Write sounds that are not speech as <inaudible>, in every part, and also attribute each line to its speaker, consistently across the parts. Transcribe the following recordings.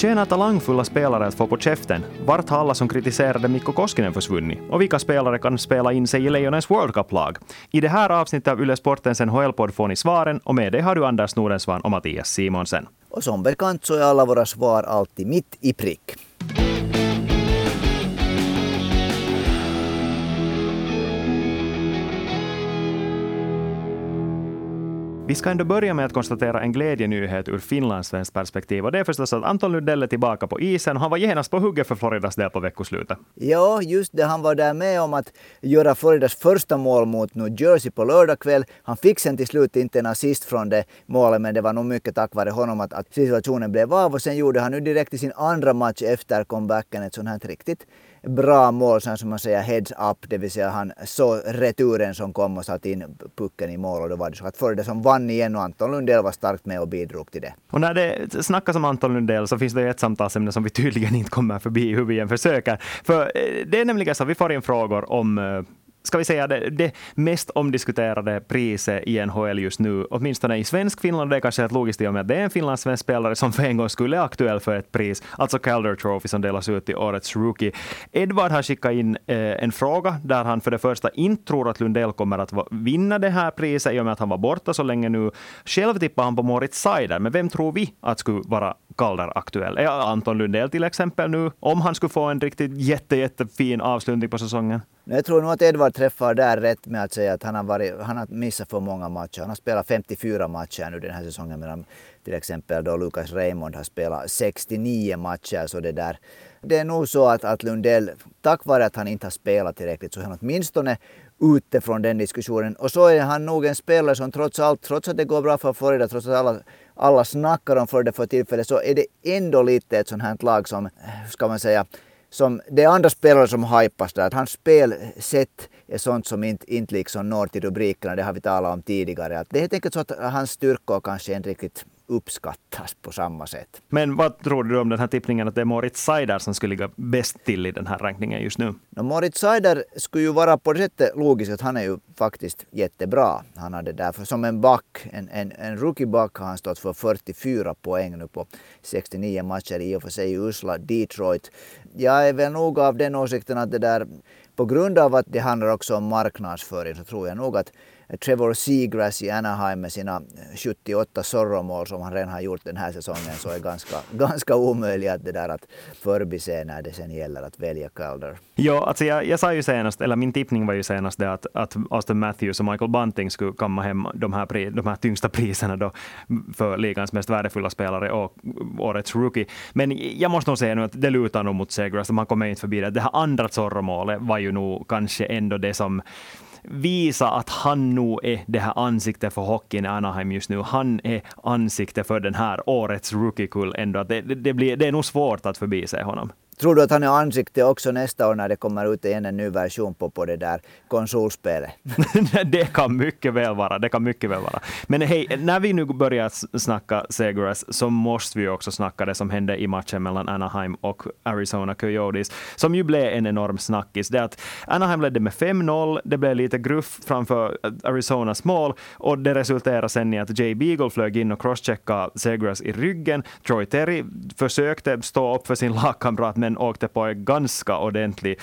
Speaker 1: Förtjänar talangfulla spelare att få på käften? Vart har alla som kritiserade Mikko Koskinen försvunnit? Och vilka spelare kan spela in sig i Lejonens World Cup-lag? I det här avsnittet av Yle Sportens NHL-podd får ni svaren och med det har du Anders Nordensvan och Mattias Simonsen.
Speaker 2: Och som bekant så är alla våra svar alltid mitt i prick.
Speaker 1: Vi ska ändå börja med att konstatera en glädjenyhet ur finlandssvenskt perspektiv. Och det är förstås att Anton Lundell är tillbaka på isen. Han var genast på hugget för Floridas del på veckoslutet.
Speaker 2: Ja, just det. Han var där med om att göra Floridas första mål mot New Jersey på lördag kväll. Han fick sen till slut inte en assist från det målet, men det var nog mycket tack vare honom att, att situationen blev av. Och sen gjorde han nu direkt i sin andra match efter comebacken ett sånt här riktigt bra mål, som man säger heads up, det vill säga han såg returen som kom och satte in pucken i mål och då var det så att för det som vann igen och Anton Lundell var starkt med och bidrog till det.
Speaker 1: Och när det snackas om Anton Lundell så finns det ett samtalsämne som vi tydligen inte kommer förbi hur vi än försöker. För eh, det är nämligen så att vi får in frågor om eh, ska vi säga, det, det mest omdiskuterade priset i NHL just nu, åtminstone i svensk Finland. Det är kanske helt logiskt i och med att det är en finlandssvensk spelare som för en gång skulle är aktuell för ett pris, alltså Calder Trophy som delas ut till årets rookie. Edvard har skickat in eh, en fråga där han för det första inte tror att Lundell kommer att vinna det här priset i och med att han var borta så länge nu. Själv tippar han på Moritz Seider, men vem tror vi att skulle vara Calder aktuell? Är Anton Lundell till exempel nu, om han skulle få en riktigt jätte, jättefin avslutning på säsongen?
Speaker 2: Jag tror nog att Edvard träffar där rätt med att säga att han har, varit, han har missat för många matcher. Han har spelat 54 matcher nu den här säsongen medan till exempel då Lucas Raymond har spelat 69 matcher. Så det, där. det är nog så att, att Lundell, tack vare att han inte har spelat tillräckligt, så är han åtminstone ute från den diskussionen. Och så är han nog en spelare som trots allt, trots att det går bra för Florida, trots att alla, alla snackar om Florida för tillfället, så är det ändå lite ett sånt här lag som, ska man säga, som det är andra spelare som hypas där. Att hans spelsätt är sånt som inte, inte liksom når till rubrikerna, det har vi talat om tidigare. Att det är helt enkelt så att hans styrkor kanske inte riktigt uppskattas på samma sätt.
Speaker 1: Men vad tror du om den här tippningen att det är Moritz Seider som skulle ligga bäst till i den här rankningen just nu?
Speaker 2: No, Moritz Seider skulle ju vara på det sättet logiskt att han är ju faktiskt jättebra. Han hade därför som en back, en, en, en rookie-back har han stått för 44 poäng nu på 69 matcher i och för sig usla Detroit. Jag är väl nog av den åsikten att det där på grund av att det handlar också om marknadsföring så tror jag nog att Trevor Seagrass i Anaheim med sina 78 sorromål som han redan har gjort den här säsongen så är ganska, <laughs> ganska omöjligt att det där att förbise när det sen gäller att välja Calder.
Speaker 1: Ja, alltså jag, jag sa ju senast, eller min tippning var ju senast det att, att Austin Matthews och Michael Bunting skulle kamma hem de här, pri, de här tyngsta priserna då för ligans mest värdefulla spelare och årets rookie. Men jag måste nog säga nu att det lutar nog mot Seagrass, man kommer inte förbi det. Det här andra sorromålet var ju nog kanske ändå det som visa att han nog är det här ansiktet för hockeyn i Anaheim just nu. Han är ansiktet för den här årets rookie-kull ändå. Det, det, blir, det är nog svårt att förbise honom.
Speaker 2: Tror du att han är ansikte också nästa år när det kommer ut igen en ny version på, på det där konsolspelet? <laughs>
Speaker 1: det kan mycket väl vara. Det kan mycket väl vara. Men hej, när vi nu börjar snacka Segras så måste vi också snacka det som hände i matchen mellan Anaheim och Arizona Coyotes, som ju blev en enorm snackis. Det att Anaheim ledde med 5-0, det blev lite gruff framför Arizonas mål och det resulterade sen i att Jay Beagle flög in och crosscheckade Segras i ryggen. Troy Terry försökte stå upp för sin lagkamrat, men åkte på en ganska ordentlig...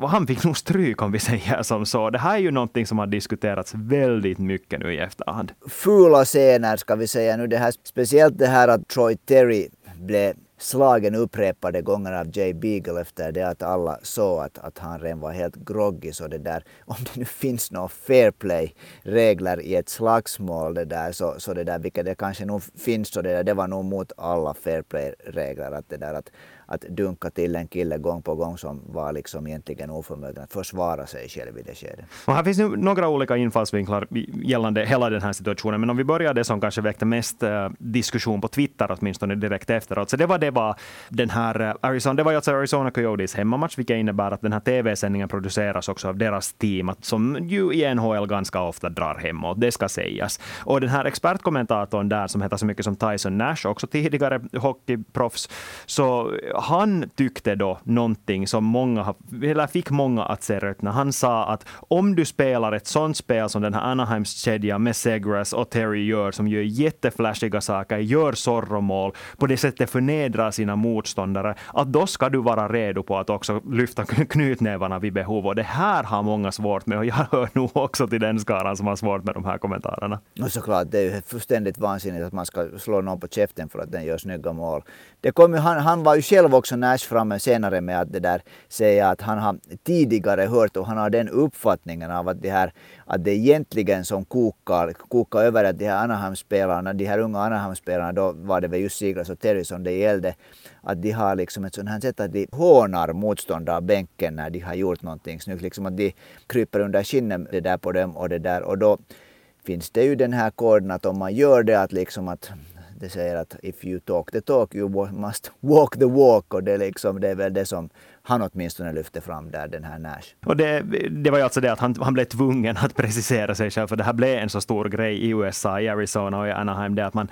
Speaker 1: Han fick nog stryk om vi säger som så. Det här är ju någonting som har diskuterats väldigt mycket nu i efterhand.
Speaker 2: Fula scener ska vi säga nu. Det här, speciellt det här att Troy Terry blev slagen upprepade gånger av Jay Beagle efter det att alla såg att, att han redan var helt groggy. Så det där, <laughs> om det nu finns några fair play-regler i ett slagsmål det där, så, så det där, vilket det kanske nog finns, så det, där, det var nog mot alla fair play-regler. Att det där att att dunka till en kille gång på gång som var liksom egentligen oförmögen att försvara sig själv i det skedet.
Speaker 1: Och här finns nu några olika infallsvinklar gällande hela den här situationen, men om vi börjar det som kanske väckte mest eh, diskussion på Twitter, åtminstone direkt efteråt, så det var det var den här eh, Arizona, det var alltså Arizona Coyotes hemmamatch, vilket innebär att den här tv-sändningen produceras också av deras team, som ju i NHL ganska ofta drar hemåt, det ska sägas. Och den här expertkommentatorn där som heter så mycket som Tyson Nash, också tidigare hockeyproffs, så han tyckte då någonting som många, eller fick många att se rött när han sa att om du spelar ett sånt spel som den här Anaheims kedja med Segras och Terry gör, som gör jätteflashiga saker, gör Zorro-mål, på det sättet förnedrar möter sina motståndare, att då ska du vara redo på att också lyfta knytnävarna vid behov. Och det här har många svårt med och jag hör nog också till den skaran som har svårt med de här kommentarerna.
Speaker 2: Och såklart, det är ju fullständigt vansinnigt att man ska slå någon på käften för att den gör snygga mål. Det kom ju, han, han var ju själv också Nash framme senare med att det där säga att han har tidigare hört och han har den uppfattningen av att det här att det egentligen som kokar, kokar över att de här Anaheim-spelarna, de här unga Anaheim-spelarna, då var det väl just Siglas och Terry som det gällde, att de har liksom ett sånt här sätt att de hånar motståndarbänken när de har gjort någonting snyggt. Liksom att de kryper under skinnet det där på dem och det där. Och då finns det ju den här koden att om man gör det att liksom att det säger att if you talk the talk you must walk the walk och det, liksom, det är väl det som han åtminstone lyfte fram där, den här Nash.
Speaker 1: Och det, det var ju alltså det att han, han blev tvungen att <laughs> precisera sig själv, för det här blev en så stor grej i USA, i Arizona och i Anaheim, det att, man,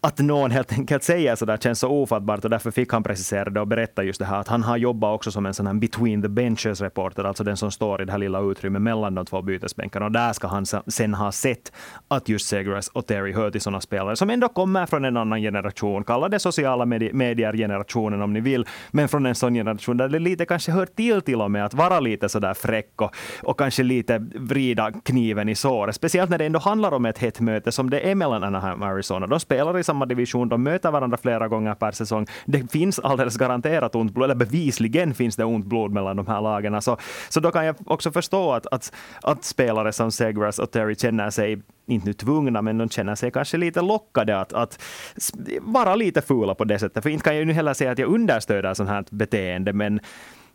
Speaker 1: att någon helt enkelt säger så där känns så ofattbart och därför fick han precisera det och berätta just det här att han har jobbat också som en sån här between the benches reporter, alltså den som står i det här lilla utrymmet mellan de två bytesbänkarna och där ska han sen ha sett att just Segras och Terry hör till sådana spelare som ändå kommer från en annan generation, kalla det sociala medier-generationen om ni vill, men från en sån generation där det lite kanske hör till till och med att vara lite sådär fräck och, och kanske lite vrida kniven i såret. Speciellt när det ändå handlar om ett hett möte som det är mellan Anaheim och Arizona. De spelar i samma division, de möter varandra flera gånger per säsong. Det finns alldeles garanterat ont blod, eller bevisligen finns det ont blod mellan de här lagen. Så, så då kan jag också förstå att, att, att spelare som Segras och Terry känner sig inte nu tvungna, men de känner sig kanske lite lockade att, att vara lite fula på det sättet. För inte kan jag ju heller säga att jag understöder sånt här beteende, men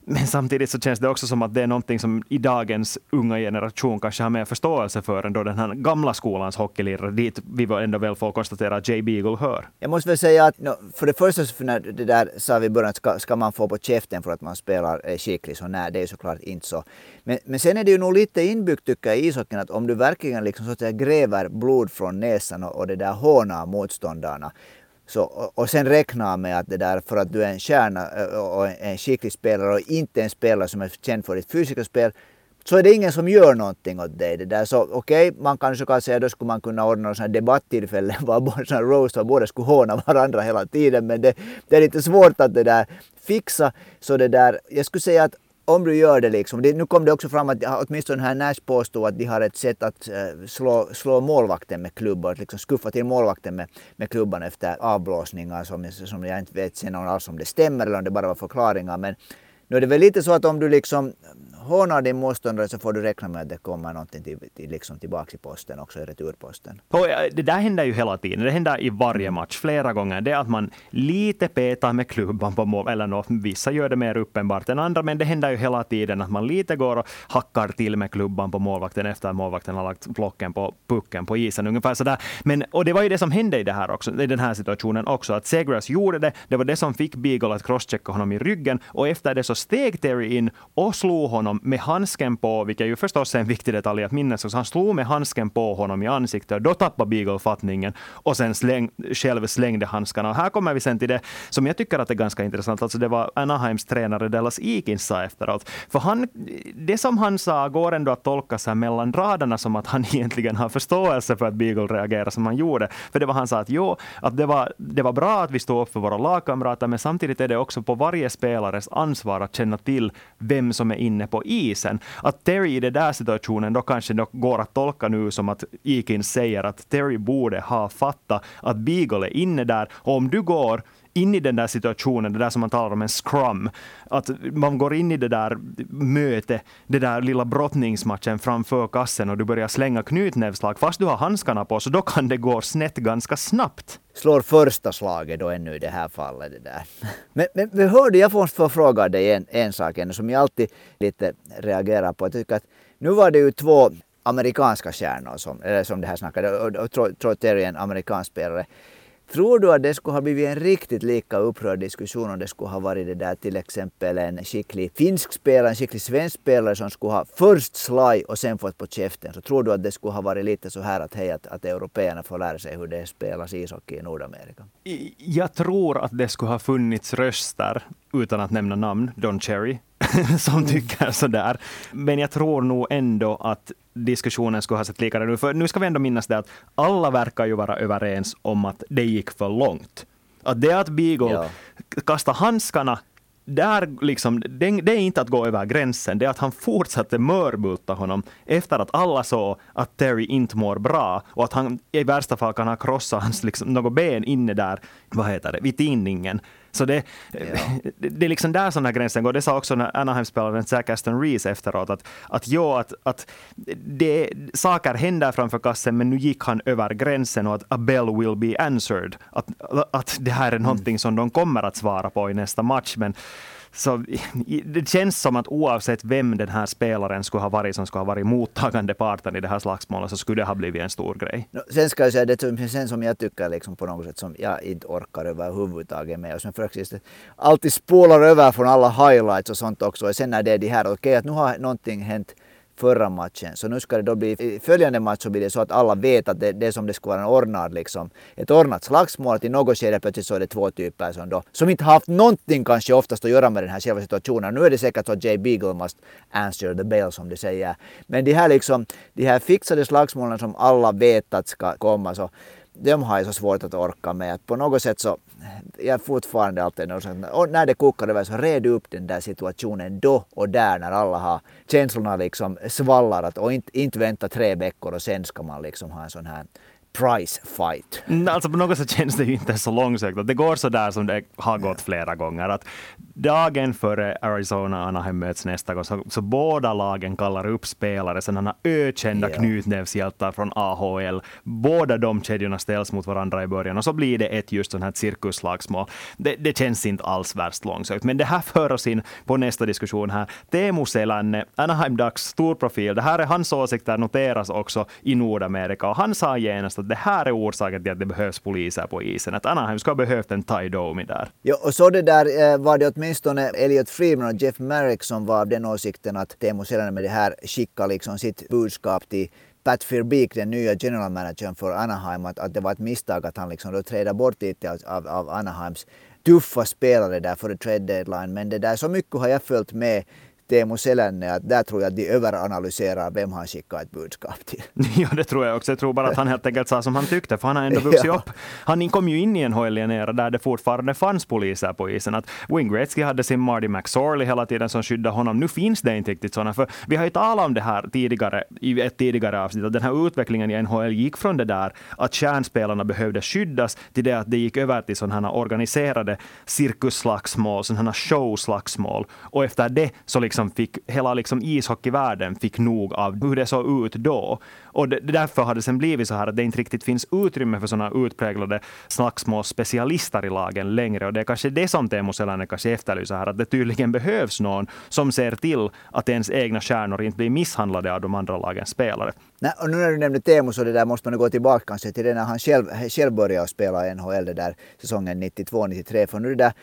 Speaker 1: men samtidigt så känns det också som att det är någonting som i dagens unga generation kanske har mer förståelse för än då den här gamla skolans hockeylirare, dit vi ändå väl får konstatera att Jay Beagle hör.
Speaker 2: Jag måste väl säga att för det första, för när det där sa vi i början, ska, ska man få på käften för att man spelar eh, skickligt, så nej, det är ju såklart inte så. Men, men sen är det ju nog lite inbyggt tycker jag i ishockeyn att om du verkligen liksom så att säga gräver blod från näsan och, och det där hånar motståndarna så, och sen räkna med att det där för att du är en stjärna och en skicklig spelare och inte en spelare som är känd för ditt fysiska spel så är det ingen som gör någonting åt dig. Det där. Så okej, okay, man kanske kan säga då skulle man kunna ordna någon debatttillfälle <laughs> var både sån roast och båda skulle håna varandra hela tiden. Men det, det är lite svårt att det där fixa. Så det där, jag skulle säga att om du gör det liksom. Det, nu kom det också fram att åtminstone här Nash påstod att de har ett sätt att uh, slå, slå målvakten med klubbor, att liksom skuffa till målvakten med, med klubban efter avblåsningar som, som jag inte vet sen alls om det stämmer eller om det bara var förklaringar. Men nu är det väl lite så att om du liksom hånar din motståndare så får du räkna med att det kommer någonting till, till, liksom tillbaka i posten också, i returposten.
Speaker 1: Och det där händer ju hela tiden. Det händer i varje match, flera gånger. Det är att man lite petar med klubban på mål, eller no, vissa gör det mer uppenbart än andra, men det händer ju hela tiden att man lite går och hackar till med klubban på målvakten efter att målvakten har lagt blocken på pucken på isen. Ungefär sådär. Men, och det var ju det som hände i, det här också, i den här situationen också, att Segras gjorde det. Det var det som fick Beagle att crosschecka honom i ryggen och efter det så steg Terry in och slog honom honom med handsken på, vilket ju förstås är en viktig detalj att minnas. Så han slog med handsken på honom i ansiktet. Då tappade Beagle fattningen och sen släng, själv slängde handskarna. Och här kommer vi sen till det som jag tycker att är ganska intressant. Alltså det var Anaheims tränare Dallas Eakins sa efteråt. För han, det som han sa går ändå att tolka så här mellan raderna som att han <laughs> egentligen har förståelse för att Beagle reagerar som han gjorde. För det var han sa att jo, att det var, det var bra att vi stod upp för våra lagkamrater, men samtidigt är det också på varje spelares ansvar att känna till vem som är inne på isen. Att Terry i den där situationen då kanske då går att tolka nu som att Eakins säger att Terry borde ha fattat att Beagle är inne där. Och om du går in i den där situationen, det där som man talar om en scrum, att man går in i det där mötet, det där lilla brottningsmatchen framför kassen och du börjar slänga knytnävsslag fast du har handskarna på, så då kan det gå snett ganska snabbt.
Speaker 2: Slår första slaget då ännu i det här fallet. Det där. Men, men, vi hörde, jag får fråga dig en, en sak ännu som jag alltid lite reagerar på. Jag tycker att nu var det ju två amerikanska stjärnor som, eller som det här snackade, och, och, och Troy Terry en amerikansk spelare. Tror du att det skulle ha blivit en riktigt lika upprörd diskussion om det skulle ha varit det där till exempel en skicklig finsk spelare, en skicklig svensk spelare som skulle ha först slaj och sen fått på käften. Så tror du att det skulle ha varit lite så här att hej, att, att européerna får lära sig hur det spelas ishockey i Nordamerika?
Speaker 1: Jag tror att det skulle ha funnits röster, utan att nämna namn, Don Cherry, <laughs> som mm. tycker sådär. Men jag tror nog ändå att diskussionen skulle ha sett likadant ut. För nu ska vi ändå minnas det att alla verkar ju vara överens om att det gick för långt. Att det att Beagle
Speaker 2: Ja.
Speaker 1: kastar handskarna där liksom, det, det är inte att gå över gränsen, det är att han fortsatte mörbulta honom efter att alla såg att Terry inte mår bra och att han i värsta fall kan ha krossat hans liksom, något ben inne där, vad heter det, vid tinningen. Så det, <laughs> det, det är liksom där som den gränsen går. Det sa också Anaheim-spelaren Zach Aston Reese efteråt, att, att, jo, att, att det, saker händer framför kassen, men nu gick han över gränsen och att a bell will be answered. Att, att det här är någonting som de kommer att svara på i nästa match. Men så det känns som att oavsett vem den här spelaren skulle ha varit som skulle ha varit mottagande parten i det här slagsmålet så skulle det ha blivit en stor grej.
Speaker 2: No, sen ska jag säga det som, sen som jag tycker liksom på något sätt som jag inte orkar överhuvudtaget med och som faktiskt alltid spolar över från alla highlights och sånt också. Och sen när det är de här, okej okay, att nu har någonting hänt förra matchen. Så nu ska det då bli, i följande match så blir det så att alla vet att det, det är som det skulle vara en ordnad liksom, ett ordnat slagsmål. Att i något skede plötsligt så är det två typer som då, som inte haft någonting kanske oftast att göra med den här själva situationen. Nu är det säkert så att Jay Beagle must answer the bail som de säger. Men de här liksom, de här fixade slagsmålen som alla vet att ska komma så de har jag så svårt att orka med. Att på något sätt så, jag är fortfarande alltid och när det kokar över så red upp den där situationen då och där när alla har känslorna liksom svallar och inte, inte vänta tre veckor och sen ska man liksom ha en sån här price fight.
Speaker 1: Alltså på något sätt känns det ju inte så långsökt. Det går så där som det har gått flera gånger. Att dagen före Arizona och Anaheim möts nästa gång så, så båda lagen kallar upp spelare, sådana ökända ja. knytnävshjältar från AHL. Båda de kedjorna ställs mot varandra i början och så blir det ett just sånt här cirkusslagsmål. Det, det känns inte alls värst långsökt. Men det här för oss in på nästa diskussion här. Teemu Selänne, Anaheim Ducks stor profil. Det här är hans åsikter noteras också i Nordamerika och han sa genast att det här är orsaken till att det behövs poliser på isen. Att Anaheim ska ha behövt en Ty Domi där.
Speaker 2: Ja, och så det där eh, var det åtminstone Elliot Freeman och Jeff Merrick som var av den åsikten att Teemu Selänne med det här skickade liksom sitt budskap till Pat Firbeek, den nya general managern för Anaheim, att, att det var ett misstag att han liksom då trädde bort lite av, av, av Anaheims tuffa spelare där före trade deadline. Men det där, så mycket har jag följt med Teemu Selänne, att där tror jag att de överanalyserar vem han skickar ett budskap till. <laughs>
Speaker 1: ja, det tror jag också. Jag tror bara att han helt enkelt sa som han tyckte, för han har ändå <laughs> vuxit ja. upp. Han kom ju in i en HL där det fortfarande fanns poliser på isen. Att Wayne Gretzky hade sin Marty McSorley hela tiden som skyddade honom. Nu finns det inte riktigt sådana, för vi har ju talat om det här tidigare i ett tidigare avsnitt, att den här utvecklingen i NHL gick från det där att kärnspelarna behövde skyddas till det att det gick över till sådana här organiserade cirkusslagsmål, sådana här showslagsmål. Och efter det så liksom liksom fick, hela liksom ishockeyvärlden fick nog av hur det såg ut då. Och det, därför har det sen blivit så här att det inte riktigt finns utrymme för sådana utpräglade slagsmålsspecialister i lagen längre. Och det är kanske det som Teemu Selänne kanske efterlyser här, att det tydligen behövs någon som ser till att ens egna stjärnor inte blir misshandlade av de andra lagens spelare.
Speaker 2: Nej, och nu när du nämnde Teemu så det där måste man gå tillbaka kanske till det när han själv, eh, själv började spela i NHL det där säsongen 92-93. För nu det där,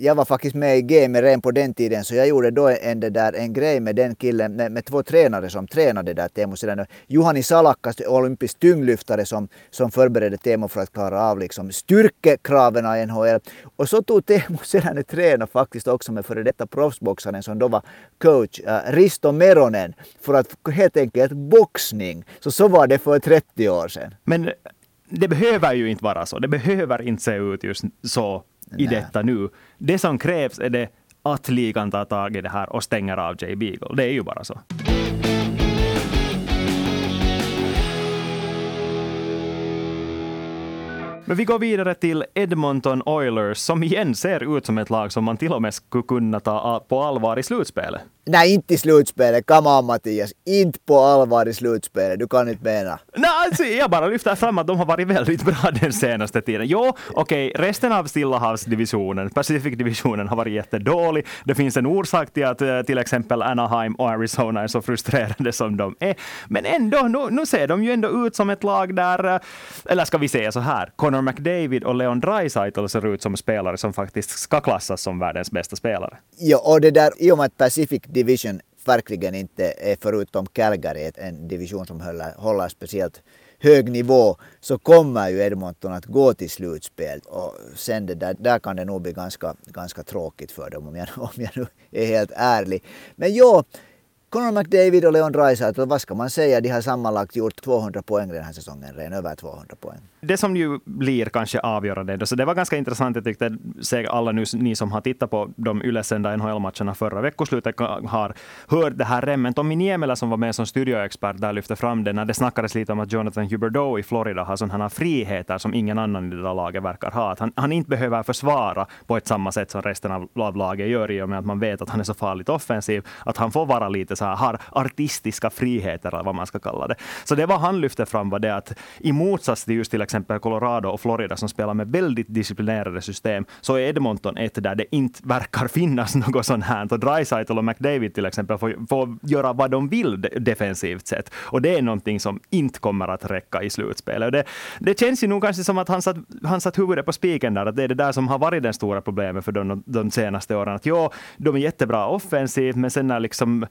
Speaker 2: jag var faktiskt med i GM redan på den tiden så jag gjorde då en, det där, en grej med den killen, med, med två tränare som tränade där Teemu Selänne. Juhani Salakas, olympisk tyngdlyftare som, som förberedde Teemu för att klara av liksom styrkekraven i NHL. Och så tog Teemu <laughs> Selänne träna faktiskt också med före detta proffsboxaren som då var coach, uh, Risto Meronen, för att helt enkelt boxning. Så så var det för 30 år sedan.
Speaker 1: Men det behöver ju inte vara så. Det behöver inte se ut just så i Nej. detta nu. Det som krävs är det att ligan tar tag i det här och stänger av Jay Beagle. Det är ju bara så. Men vi går vidare till Edmonton Oilers, som igen ser ut som ett lag som man till och med skulle kunna ta på allvar i slutspelet.
Speaker 2: Nej, inte i slutspelet. Come on Mattias. Inte på allvar i slutspelet. Du kan inte mena.
Speaker 1: Nej, alltså, jag bara lyfter fram att de har varit väldigt bra <laughs> den senaste tiden. Jo, okej, okay, resten av Stillahavsdivisionen, Pacific-divisionen, har varit jättedålig. Det finns en orsak till att eh, till exempel Anaheim och Arizona är så frustrerade som de är. Men ändå, nu, nu ser de ju ändå ut som ett lag där, eh, eller ska vi säga så här, Connor McDavid och Leon Draisaitl ser ut som spelare som faktiskt ska klassas som världens bästa spelare.
Speaker 2: Ja, och det där, i och med att Pacific Division verkligen inte är förutom Calgary en division som håller, håller speciellt hög nivå så kommer ju Edmonton att gå till slutspel. Och sen det där, där kan det nog bli ganska, ganska tråkigt för dem om jag, <laughs> om jag nu är helt ärlig. Men jo, Conor McDavid och Leon Draisaitl, vad ska man säga, de har sammanlagt gjort 200 poäng den här säsongen, redan över 200 poäng.
Speaker 1: Det som ju blir kanske avgörande, så det var ganska intressant, jag tyckte, se alla nu, ni som har tittat på de ylesända NHL-matcherna förra veckoslutet har hört det här remmen. Tommy Niemela som var med som studioexpert där lyfte fram det när det snackades lite om att Jonathan Huberdeau i Florida har sådana friheter som ingen annan i det där laget verkar ha. Att han, han inte behöver försvara på ett samma sätt som resten av, av laget gör i och med att man vet att han är så farligt offensiv, att han får vara lite så här, har artistiska friheter eller vad man ska kalla det. Så det var han lyfte fram var det att i motsats till just till exempel Colorado och Florida som spelar med väldigt disciplinerade system, så är Edmonton ett där det inte verkar finnas något sånt här. Och Dreisaitl och McDavid till exempel får, får göra vad de vill defensivt sett. Och det är någonting som inte kommer att räcka i slutspelet. Det, det känns ju nog kanske som att han satt, han satt huvudet på spiken där, att det är det där som har varit det stora problemet för dem de senaste åren. Att ja, de är jättebra offensivt, men sen när liksom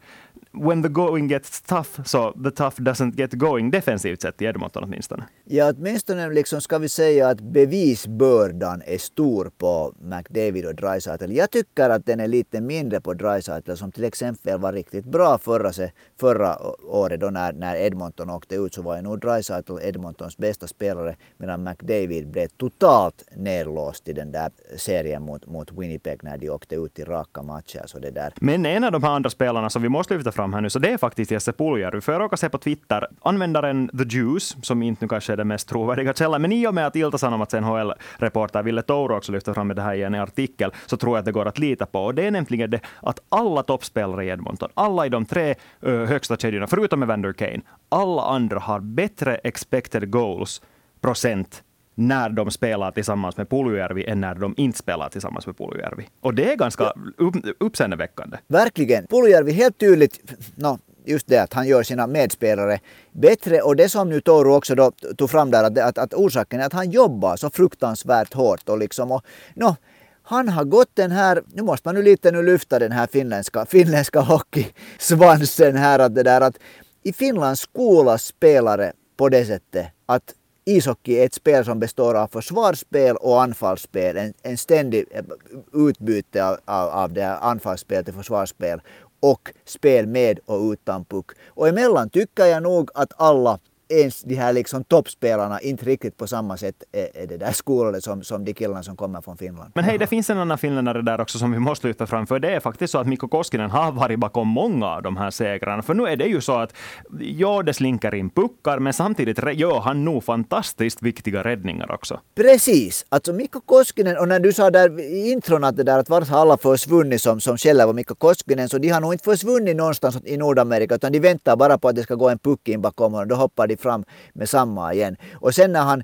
Speaker 1: when the going gets tough, så the tough doesn't get going defensivt sett i Edmonton åtminstone.
Speaker 2: Ja, åtminstone liksom ska vi säga att bevisbördan är stor på McDavid och Dreisaitl. Jag tycker att den är lite mindre på Dreisaitl som till exempel var riktigt bra förra, förra året då när, när Edmonton åkte ut så var ju nog Dreisaitl Edmontons bästa spelare medan McDavid blev totalt nedlåst i den där serien mot, mot Winnipeg när de åkte ut i raka matcher. Så det där.
Speaker 1: Men en av de här andra spelarna som vi måste lyfta fram här nu, så det är faktiskt Jesse Puljärvi. För jag råkade se på Twitter, användaren The Juice, som inte nu kanske är den mest trovärdiga källan, men i och med att Ilta-Sanomats NHL-reporter Ville Touro också lyfter fram det här i en artikel, så tror jag att det går att lita på. Och det är nämligen det att alla toppspelare i Edmonton, alla i de tre ö, högsta kedjorna, förutom Evander Kane, alla andra har bättre expected goals procent när de spelar tillsammans med Puljujärvi än när de inte spelar tillsammans med Puljujärvi. Och det är ganska upp, uppseendeväckande.
Speaker 2: Verkligen. Puljujärvi helt tydligt, no, just det att han gör sina medspelare bättre. Och det som nu Toru också då tog fram där, att, att, att orsaken är att han jobbar så fruktansvärt hårt. Och liksom, och, no, han har gått den här, nu måste man nu lite nu lyfta den här finländska, finländska hockeysvansen här, att det där att i Finland skolas spelare på det sättet att ishockey är ett spel som består av försvarsspel och anfallsspel. En, en ständig eh, utbyte av, av, av det här anfallsspel till försvarsspel och spel med och utan puck. Och emellan tycker jag nog att alla ens de här liksom toppspelarna inte riktigt på samma sätt är, det där skolade som, som de killarna som kommer från Finland.
Speaker 1: Men hej, det finns en annan finländare där också som vi måste lyfta fram, för det är faktiskt så att Mikko Koskinen har varit bakom många av de här segrarna. För nu är det ju så att, ja, det slinker in puckar, men samtidigt gör han nog fantastiskt viktiga räddningar också.
Speaker 2: Precis, alltså Mikko Koskinen, och när du sa där i intron att det där att vart har alla försvunnit som, som skäller på Mikko Koskinen, så de har nog inte försvunnit någonstans i Nordamerika, utan de väntar bara på att det ska gå en puck in bakom och då hoppar de fram med samma igen. Och sen när han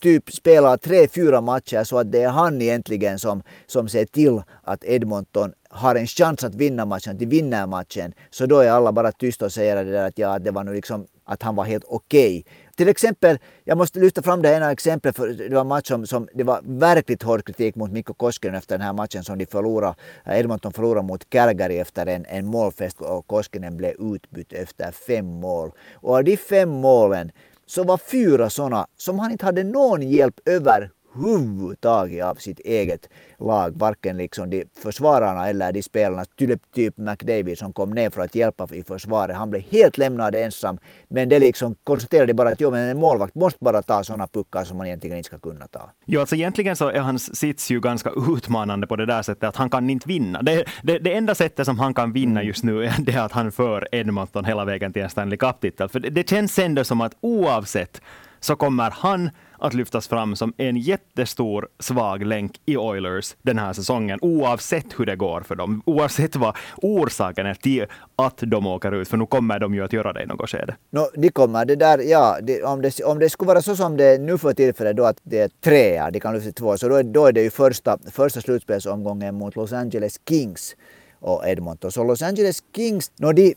Speaker 2: typ spelar tre, fyra matcher så att det är han egentligen som, som ser till att Edmonton har en chans att vinna matchen, att de vinner matchen, så då är alla bara tysta och säger det där att ja, det var nu liksom att han var helt okej. Okay. Till exempel, jag måste lyfta fram det ena exemplet, för det var en match som, som det var verkligt hård kritik mot Mikko Koskinen efter den här matchen som de förlorade, eh, Edmonton förlorade mot Calgary efter en, en målfest och Koskinen blev utbytt efter fem mål. Och av de fem målen så var fyra sådana som han inte hade någon hjälp över huvudtaget av sitt eget lag. Varken liksom de försvararna eller de spelarna. Typ, typ McDavid som kom ner för att hjälpa i försvaret. Han blev helt lämnad ensam. Men det liksom konstaterade bara att jo, men en målvakt måste bara ta sådana puckar som man egentligen inte ska kunna ta.
Speaker 1: Jo, alltså egentligen så är hans sits ju ganska utmanande på det där sättet att han kan inte vinna. Det, det, det enda sättet som han kan vinna mm. just nu är det att han för Edmonton hela vägen till en Stanley Cup-titel. För det, det känns ändå som att oavsett så kommer han att lyftas fram som en jättestor svag länk i Oilers den här säsongen, oavsett hur det går för dem, oavsett vad orsaken är till att de åker ut, för nu kommer de ju att göra det i något skede.
Speaker 2: No, de kommer, det där, ja, det, om, det, om det skulle vara så som det är nu för tillfället då att det är tre, de kan lyfta två, så då är, då är det ju första, första slutspelsomgången mot Los Angeles Kings och Edmonton. Så Los Angeles Kings, no, de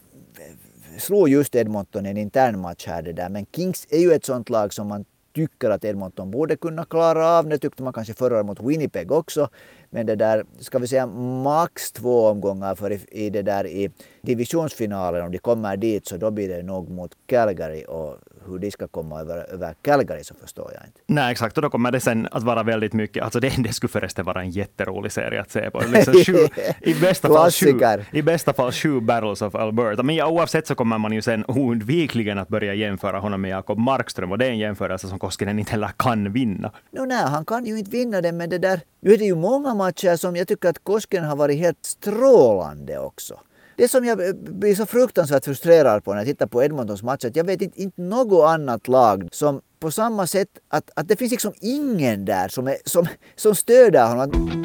Speaker 2: slog just Edmonton i en intern match här det där, men Kings är ju ett sånt lag som man tycker att Edmonton borde kunna klara av. Det tyckte man kanske förra året mot Winnipeg också. Men det där, ska vi säga max två omgångar för i, i det där i divisionsfinalen, om de kommer dit så då blir det nog mot Calgary och hur de ska komma över, över Calgary så förstår jag inte.
Speaker 1: Nej, exakt. Och då kommer det sen att vara väldigt mycket, alltså det, det skulle förresten vara en jätterolig serie att se på. Liksom sju, <laughs> i, bästa fall sju, I bästa fall sju battles of Alberta. Men ja, oavsett så kommer man ju sen oundvikligen att börja jämföra honom med Jakob Markström och det är en jämförelse som Koskinen inte heller kan vinna.
Speaker 2: No, nej, han kan ju inte vinna den, men det där, nu är det ju många matcher som jag tycker att Koskinen har varit helt strålande också. Det som jag blir så fruktansvärt frustrerad på när jag tittar på Edmontons match, att jag vet inte, inte något annat lag som på samma sätt, att, att det finns liksom ingen där som, är, som, som stöder honom.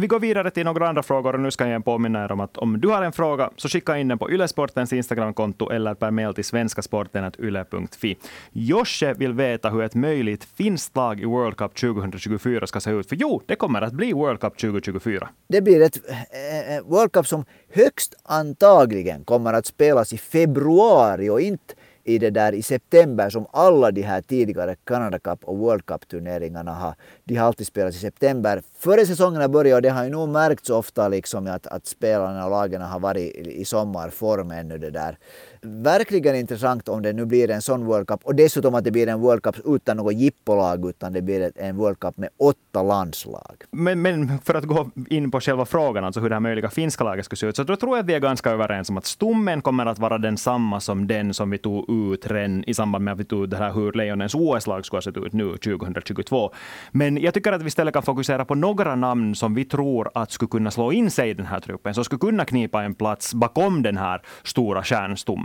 Speaker 1: Vi går vidare till några andra frågor och nu ska jag påminna er om att om du har en fråga så skicka in den på Ylesportens Instagramkonto eller per mail till svenskasporten.yle.fi. Josche vill veta hur ett möjligt finskt lag i World Cup 2024 ska se ut. För jo, det kommer att bli World Cup 2024.
Speaker 2: Det blir ett äh, World Cup som högst antagligen kommer att spelas i februari och inte i det där i september som alla de här tidigare Canada Cup och World Cup turneringarna har, de har alltid spelats i september. Före säsongerna började och det har ju nog märkts ofta liksom att, att spelarna och lagen har varit i sommarform ännu det där verkligen intressant om det nu blir en sån World Cup och dessutom att det blir en World Cup utan något jippolag utan det blir en World Cup med åtta landslag.
Speaker 1: Men, men för att gå in på själva frågan, alltså hur det här möjliga finska laget skulle se ut, så då tror jag att vi är ganska överens om att stommen kommer att vara densamma som den som vi tog ut redan i samband med att vi tog det här hur Lejonens OS-lag skulle ha sett ut nu 2022. Men jag tycker att vi istället kan fokusera på några namn som vi tror att skulle kunna slå in sig i den här truppen, som skulle kunna knipa en plats bakom den här stora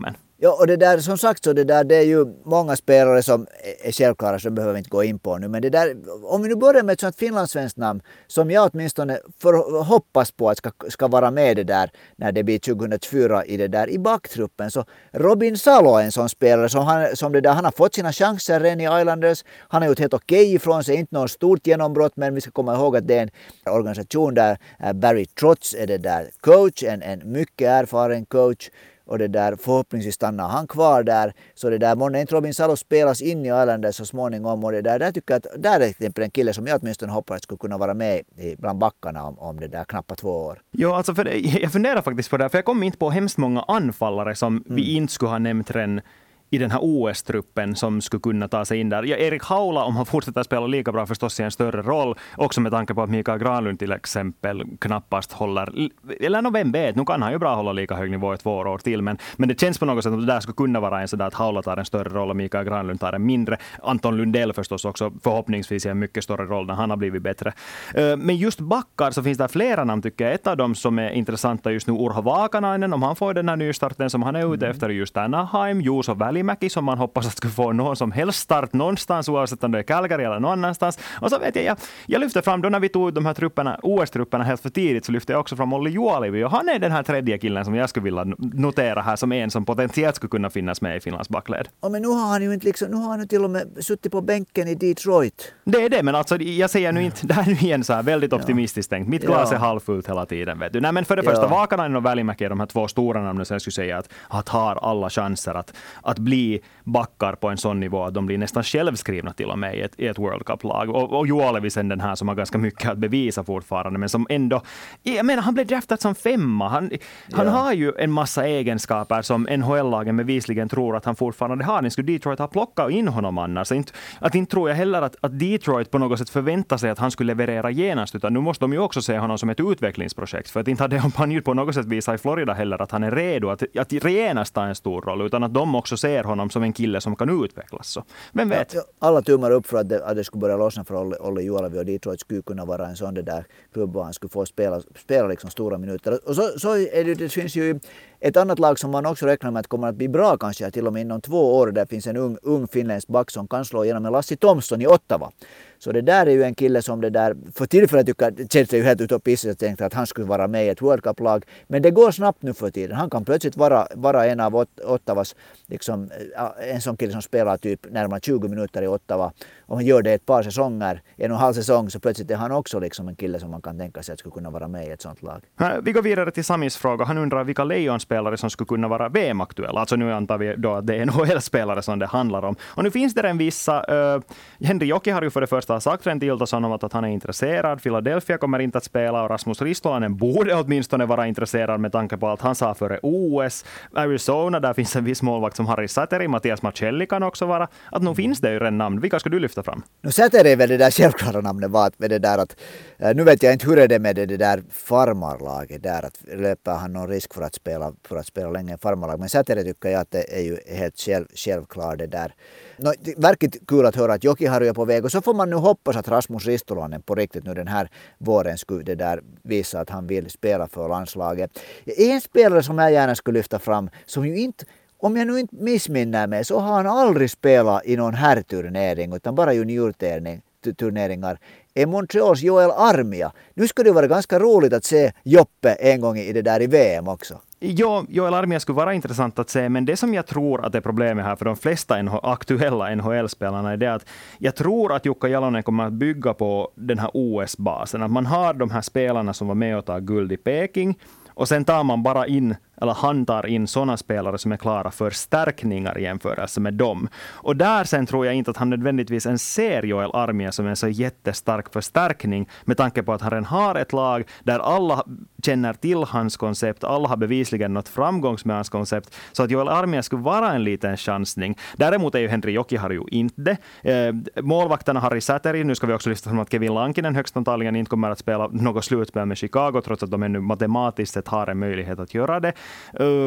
Speaker 1: stjärnstommen.
Speaker 2: Ja, och det där som sagt så det där det är ju många spelare som är självklara så behöver vi inte gå in på nu. Men det där, om vi nu börjar med ett sånt finlandssvenskt namn som jag åtminstone för, hoppas på att ska, ska vara med det där när det blir 2024 i det där i backtruppen. Så Robin Salo är en sån spelare som, han, som det där, han har fått sina chanser redan i Islanders. Han har gjort helt okej okay ifrån sig, inte något stort genombrott men vi ska komma ihåg att det är en organisation där eh, Barry Trotz är det där coach, en, en mycket erfaren coach och det där förhoppningsvis stannar han kvar där. Så det där, månne inte Robin Salo spelas in i Islanders så småningom och det där, där tycker jag att där är till exempel en kille som jag åtminstone hoppas skulle kunna vara med bland backarna om, om det där knappt två år.
Speaker 1: Ja, alltså för jag funderar faktiskt på det, för jag kom inte på hemskt många anfallare som mm. vi inte skulle ha nämnt redan i den här OS-truppen som skulle kunna ta sig in där. Ja, Erik Haula, om han fortsätter spela lika bra, förstås i en större roll. Också med tanke på att Mikael Granlund till exempel knappast håller, eller no, vem vet, nu kan han ju bra hålla lika hög nivå i två år till. Men, men det känns på något sätt att det där skulle kunna vara en sådär att Haula tar en större roll och Mikael Granlund tar en mindre. Anton Lundell förstås också förhoppningsvis i en mycket större roll när han har blivit bättre. Eh, men just backar så finns det flera namn tycker jag. Ett av dem som är intressanta just nu, Urho Vakanainen, om han får den här nystarten som han är ute mm. efter just Anaheim, Juuso Väli Välimäki som man hoppas att skulle få någon som helst start någonstans oavsett om det är Calgary eller någon annanstans. Och så vet jag, jag, jag lyfter fram då när vi tog de här trupperna, OS-trupperna helt för tidigt så lyfte jag också fram Olli Juolivi och han är den här tredje killen som jag skulle vilja notera här som en som potentiellt skulle kunna finnas med i Finlands backled.
Speaker 2: Ja, men nu har han ju inte liksom, nu har han ju till och med suttit på bänken i Detroit.
Speaker 1: Det är det, men alltså jag säger nu inte, det här är nu igen så här väldigt optimistiskt tänkt. Mitt glas ja. är halvfullt hela tiden. Vet du. Nej, men för det första, ja. Vakanainen och Välimäki är de här två stora namnen som jag skulle säga att, att har alla chanser att, att bli backar på en sån nivå att de blir nästan självskrivna till och med i ett, i ett World Cup-lag. Och, och Juolevisen den här som har ganska mycket att bevisa fortfarande, men som ändå... Jag menar, han blev draftad som femma. Han, han ja. har ju en massa egenskaper som NHL-lagen bevisligen tror att han fortfarande har. Ni skulle Detroit ha plockat in honom annars. Inte, att inte tror jag heller att, att Detroit på något sätt förväntar sig att han skulle leverera genast, utan nu måste de ju också se honom som ett utvecklingsprojekt. För att inte hade han ju på något sätt visat i Florida heller att han är redo att, att genast ta en stor roll, utan att de också ser honom som en kille som kan utvecklas. Så vem vet? Ja,
Speaker 2: alla tummar upp för att det, att det skulle börja lossna för Olle Juolavi och Detroit skulle kunna vara en sån där klubb och han skulle få spela, spela liksom stora minuter. Och så, så är det, det finns ju ett annat lag som man också räknar med att kommer att bli bra kanske till och med inom två år. Där finns en ung, ung finländsk back som kan slå igenom med Lassi Thomsson i Ottawa. Så det där är ju en kille som det där, för tillfället tycker det känns ju helt utopistiskt att tänka att han skulle vara med i ett World Cup-lag. Men det går snabbt nu för tiden. Han kan plötsligt vara, vara en av Ottawas, liksom, eh, en sån kille som spelar typ närmare 20 minuter i Ottawa. Om han gör det ett par säsonger, en och en halv säsong, så plötsligt är han också liksom en kille som man kan tänka sig att skulle kunna vara med i ett sånt lag.
Speaker 1: Vi går vidare till Samis fråga. Han undrar vilka Lejon spelare som skulle kunna vara VM-aktuella. Alltså nu antar vi då att det är NHL-spelare <laughs> som det handlar om. Och nu finns det en vissa... Uh, Henry Joki har ju för det första sagt rent Iltason om att, han är intresserad. Philadelphia kommer inte att spela och Rasmus Ristolainen borde åtminstone vara intresserad med tanke på allt han sa före OS. Arizona, där finns en viss målvakt som Harry Sateri, Mattias Marcelli kan också vara. Att nu finns det ju redan namn. Vilka ska du lyfta fram?
Speaker 2: Nu Sateri är väl det där självklara namnet var med det där att eh, nu vet jag inte hur är det med det, det där farmarlaget där att löper han någon risk för att spela, för att spela länge i farmarlag. Men Sateri tycker jag att det är ju helt själv, självklart det där. No, det verkligt kul att höra att Jokiharju är på väg och så får man nu hoppas att Rasmus Ristolainen på riktigt nu den här våren skulle det där visa att han vill spela för landslaget. En spelare som jag gärna skulle lyfta fram som ju inte om jag nu inte missminner mig så har han aldrig spelat i någon herrturnering utan bara juniorturneringar är Montreals Joel Armia. Nu skulle det vara ganska roligt att se Joppe en gång i det där i VM också.
Speaker 1: Ja, Joel Armia skulle vara intressant att se, men det som jag tror att är problemet här för de flesta NH aktuella NHL-spelarna är det att jag tror att Jukka Jalonen kommer att bygga på den här OS-basen. Att man har de här spelarna som var med och tog guld i Peking och sen tar man bara in eller han tar in sådana spelare som är klara för stärkningar i jämförelse med dem. Och där sen tror jag inte att han nödvändigtvis ens ser Joel Armia som en så jättestark förstärkning med tanke på att han redan har ett lag där alla känner till hans koncept, alla har bevisligen nått framgångs med hans koncept, så att Joel Armia skulle vara en liten chansning. Däremot är ju Henry Jokiharju inte det. Eh, målvakterna Harry Säteri, nu ska vi också lyfta fram att Kevin Lankinen högst antagligen inte kommer att spela något slutspel med Chicago, trots att de ännu matematiskt sett har en möjlighet att göra det.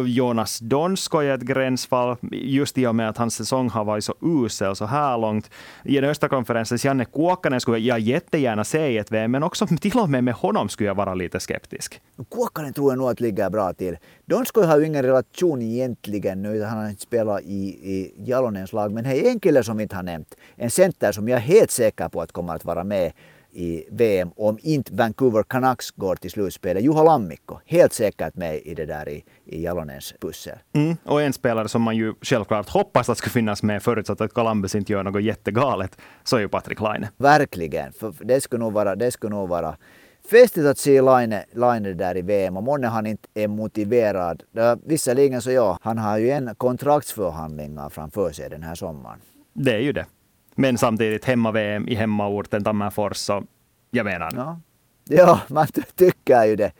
Speaker 1: Jonas Donskoj är ett gränsfall, just i och med att hans säsong har varit så usel så här långt. I den östra konferensen, Janne Kuokkanen skulle jag jättegärna se i ett VM, men också <laughs> till och med med honom skulle jag vara lite skeptisk.
Speaker 2: Kuokkanen tror jag nog att ligger bra till. Donskoj har ju ingen relation egentligen nu, han har inte spelat i, i Jalonens lag, men det är en kille som inte har nämnt. En center som jag är helt säker på att kommer att vara med i VM om inte Vancouver Canucks går till slutspelet. Juho Lammikko, helt säkert med i det där i, i Jalonens pussel.
Speaker 1: Mm, och en spelare som man ju självklart hoppas att ska finnas med förutsatt att Columbus inte gör något jättegalet, så är ju Patrik Laine.
Speaker 2: Verkligen, för det skulle nog vara, det skulle nog vara festligt att se Laine, Laine där i VM och månne han inte är motiverad. Visserligen så ja, han har ju en kontraktsförhandlingar framför sig den här sommaren.
Speaker 1: Det är ju det. Men samtidigt hemma-VM i hemmaorten Tammerfors, så jag menar.
Speaker 2: Ja, ja man tycker ju det.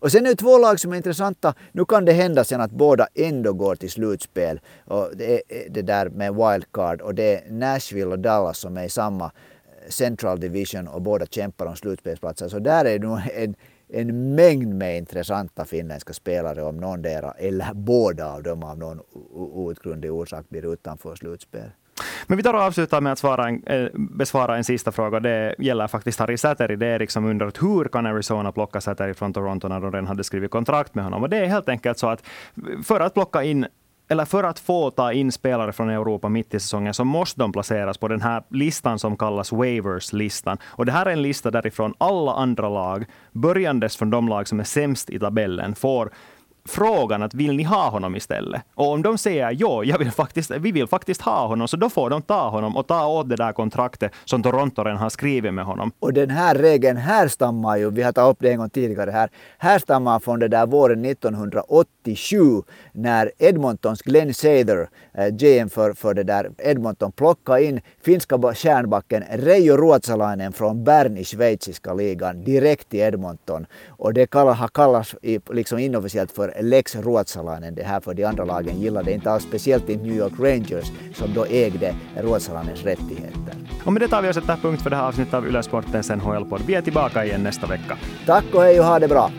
Speaker 2: Och sen är det två lag som är intressanta. Nu kan det hända sen att båda ändå går till slutspel. Och det eh, det där med wildcard och det är Nashville och Dallas som är i samma eh, Central Division och båda kämpar om slutspelsplatser. Så där är det nog en, en mängd med intressanta finländska spelare om någondera eller båda av dem av någon outgrundlig orsak blir utanför slutspel.
Speaker 1: Men vi tar och avslutar med att svara en, eh, besvara en sista fråga. Det gäller faktiskt Harry Säteri. Det är liksom undrat hur kan Arizona plocka Säteri från Toronto när de redan hade skrivit kontrakt med honom? Och det är helt enkelt så att för att plocka in eller för att få ta in spelare från Europa mitt i säsongen så måste de placeras på den här listan som kallas waivers-listan. Och det här är en lista därifrån alla andra lag, börjandes från de lag som är sämst i tabellen, får frågan att vill ni ha honom istället? Och om de säger ja, jag vill faktiskt, vi vill faktiskt ha honom, så då får de ta honom och ta åt det där kontraktet som Toronto redan har skrivit med honom.
Speaker 2: Och den här regeln härstammar ju, vi har tagit upp det en gång tidigare här, härstammar från det där våren 1987 när Edmontons Glenn Sather, eh, GM för, för det där Edmonton, plockade in finska kärnbacken Reijo Ruotsalainen från Bern i schweiziska ligan direkt till Edmonton. Och det har kallats liksom inofficiellt för Lex Ruotsalainen det här för de andra lagen gillade inte alls, speciellt inte New York Rangers som då ägde Ruotsalainens rättigheter.
Speaker 1: Och med det tar vi och sätter punkt för det här avsnittet av Yle Sportens NHL-podd. Vi är tillbaka igen nästa vecka.
Speaker 2: Tack och hej och ha det bra!